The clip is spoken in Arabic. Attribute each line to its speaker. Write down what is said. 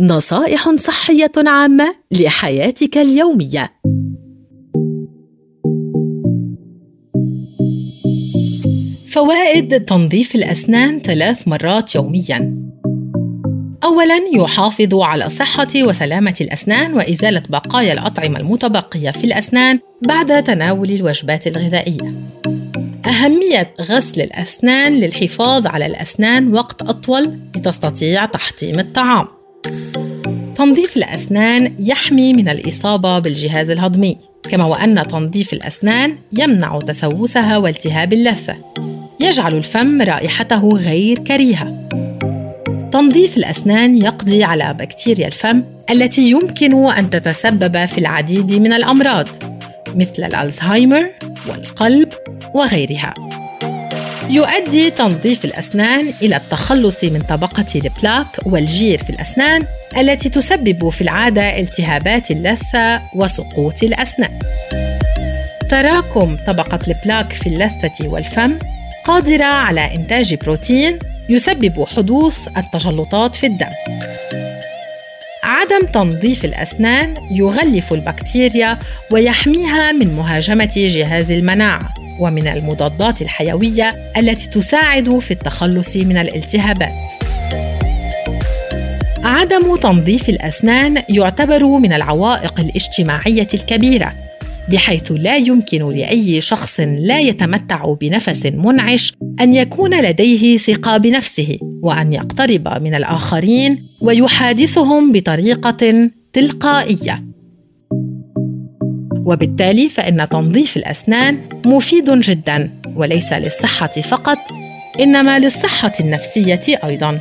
Speaker 1: نصائح صحية عامة لحياتك اليومية. فوائد تنظيف الأسنان ثلاث مرات يومياً. أولاً يحافظ على صحة وسلامة الأسنان وإزالة بقايا الأطعمة المتبقية في الأسنان بعد تناول الوجبات الغذائية. أهمية غسل الأسنان للحفاظ على الأسنان وقت أطول لتستطيع تحطيم الطعام. تنظيف الأسنان يحمي من الإصابة بالجهاز الهضمي، كما وأن تنظيف الأسنان يمنع تسوسها والتهاب اللثة. يجعل الفم رائحته غير كريهة. تنظيف الأسنان يقضي على بكتيريا الفم التي يمكن أن تتسبب في العديد من الأمراض مثل الألزهايمر والقلب وغيرها. يؤدي تنظيف الأسنان إلى التخلص من طبقة البلاك والجير في الأسنان التي تسبب في العادة التهابات اللثة وسقوط الأسنان. تراكم طبقة البلاك في اللثة والفم قادرة على إنتاج بروتين يسبب حدوث التجلطات في الدم. عدم تنظيف الأسنان يغلف البكتيريا ويحميها من مهاجمة جهاز المناعة ومن المضادات الحيوية التي تساعد في التخلص من الالتهابات. عدم تنظيف الأسنان يعتبر من العوائق الاجتماعية الكبيرة بحيث لا يمكن لأي شخص لا يتمتع بنفس منعش أن يكون لديه ثقة بنفسه وأن يقترب من الآخرين ويحادثهم بطريقة تلقائية وبالتالي فإن تنظيف الأسنان مفيد جدا وليس للصحة فقط إنما للصحة النفسية أيضا.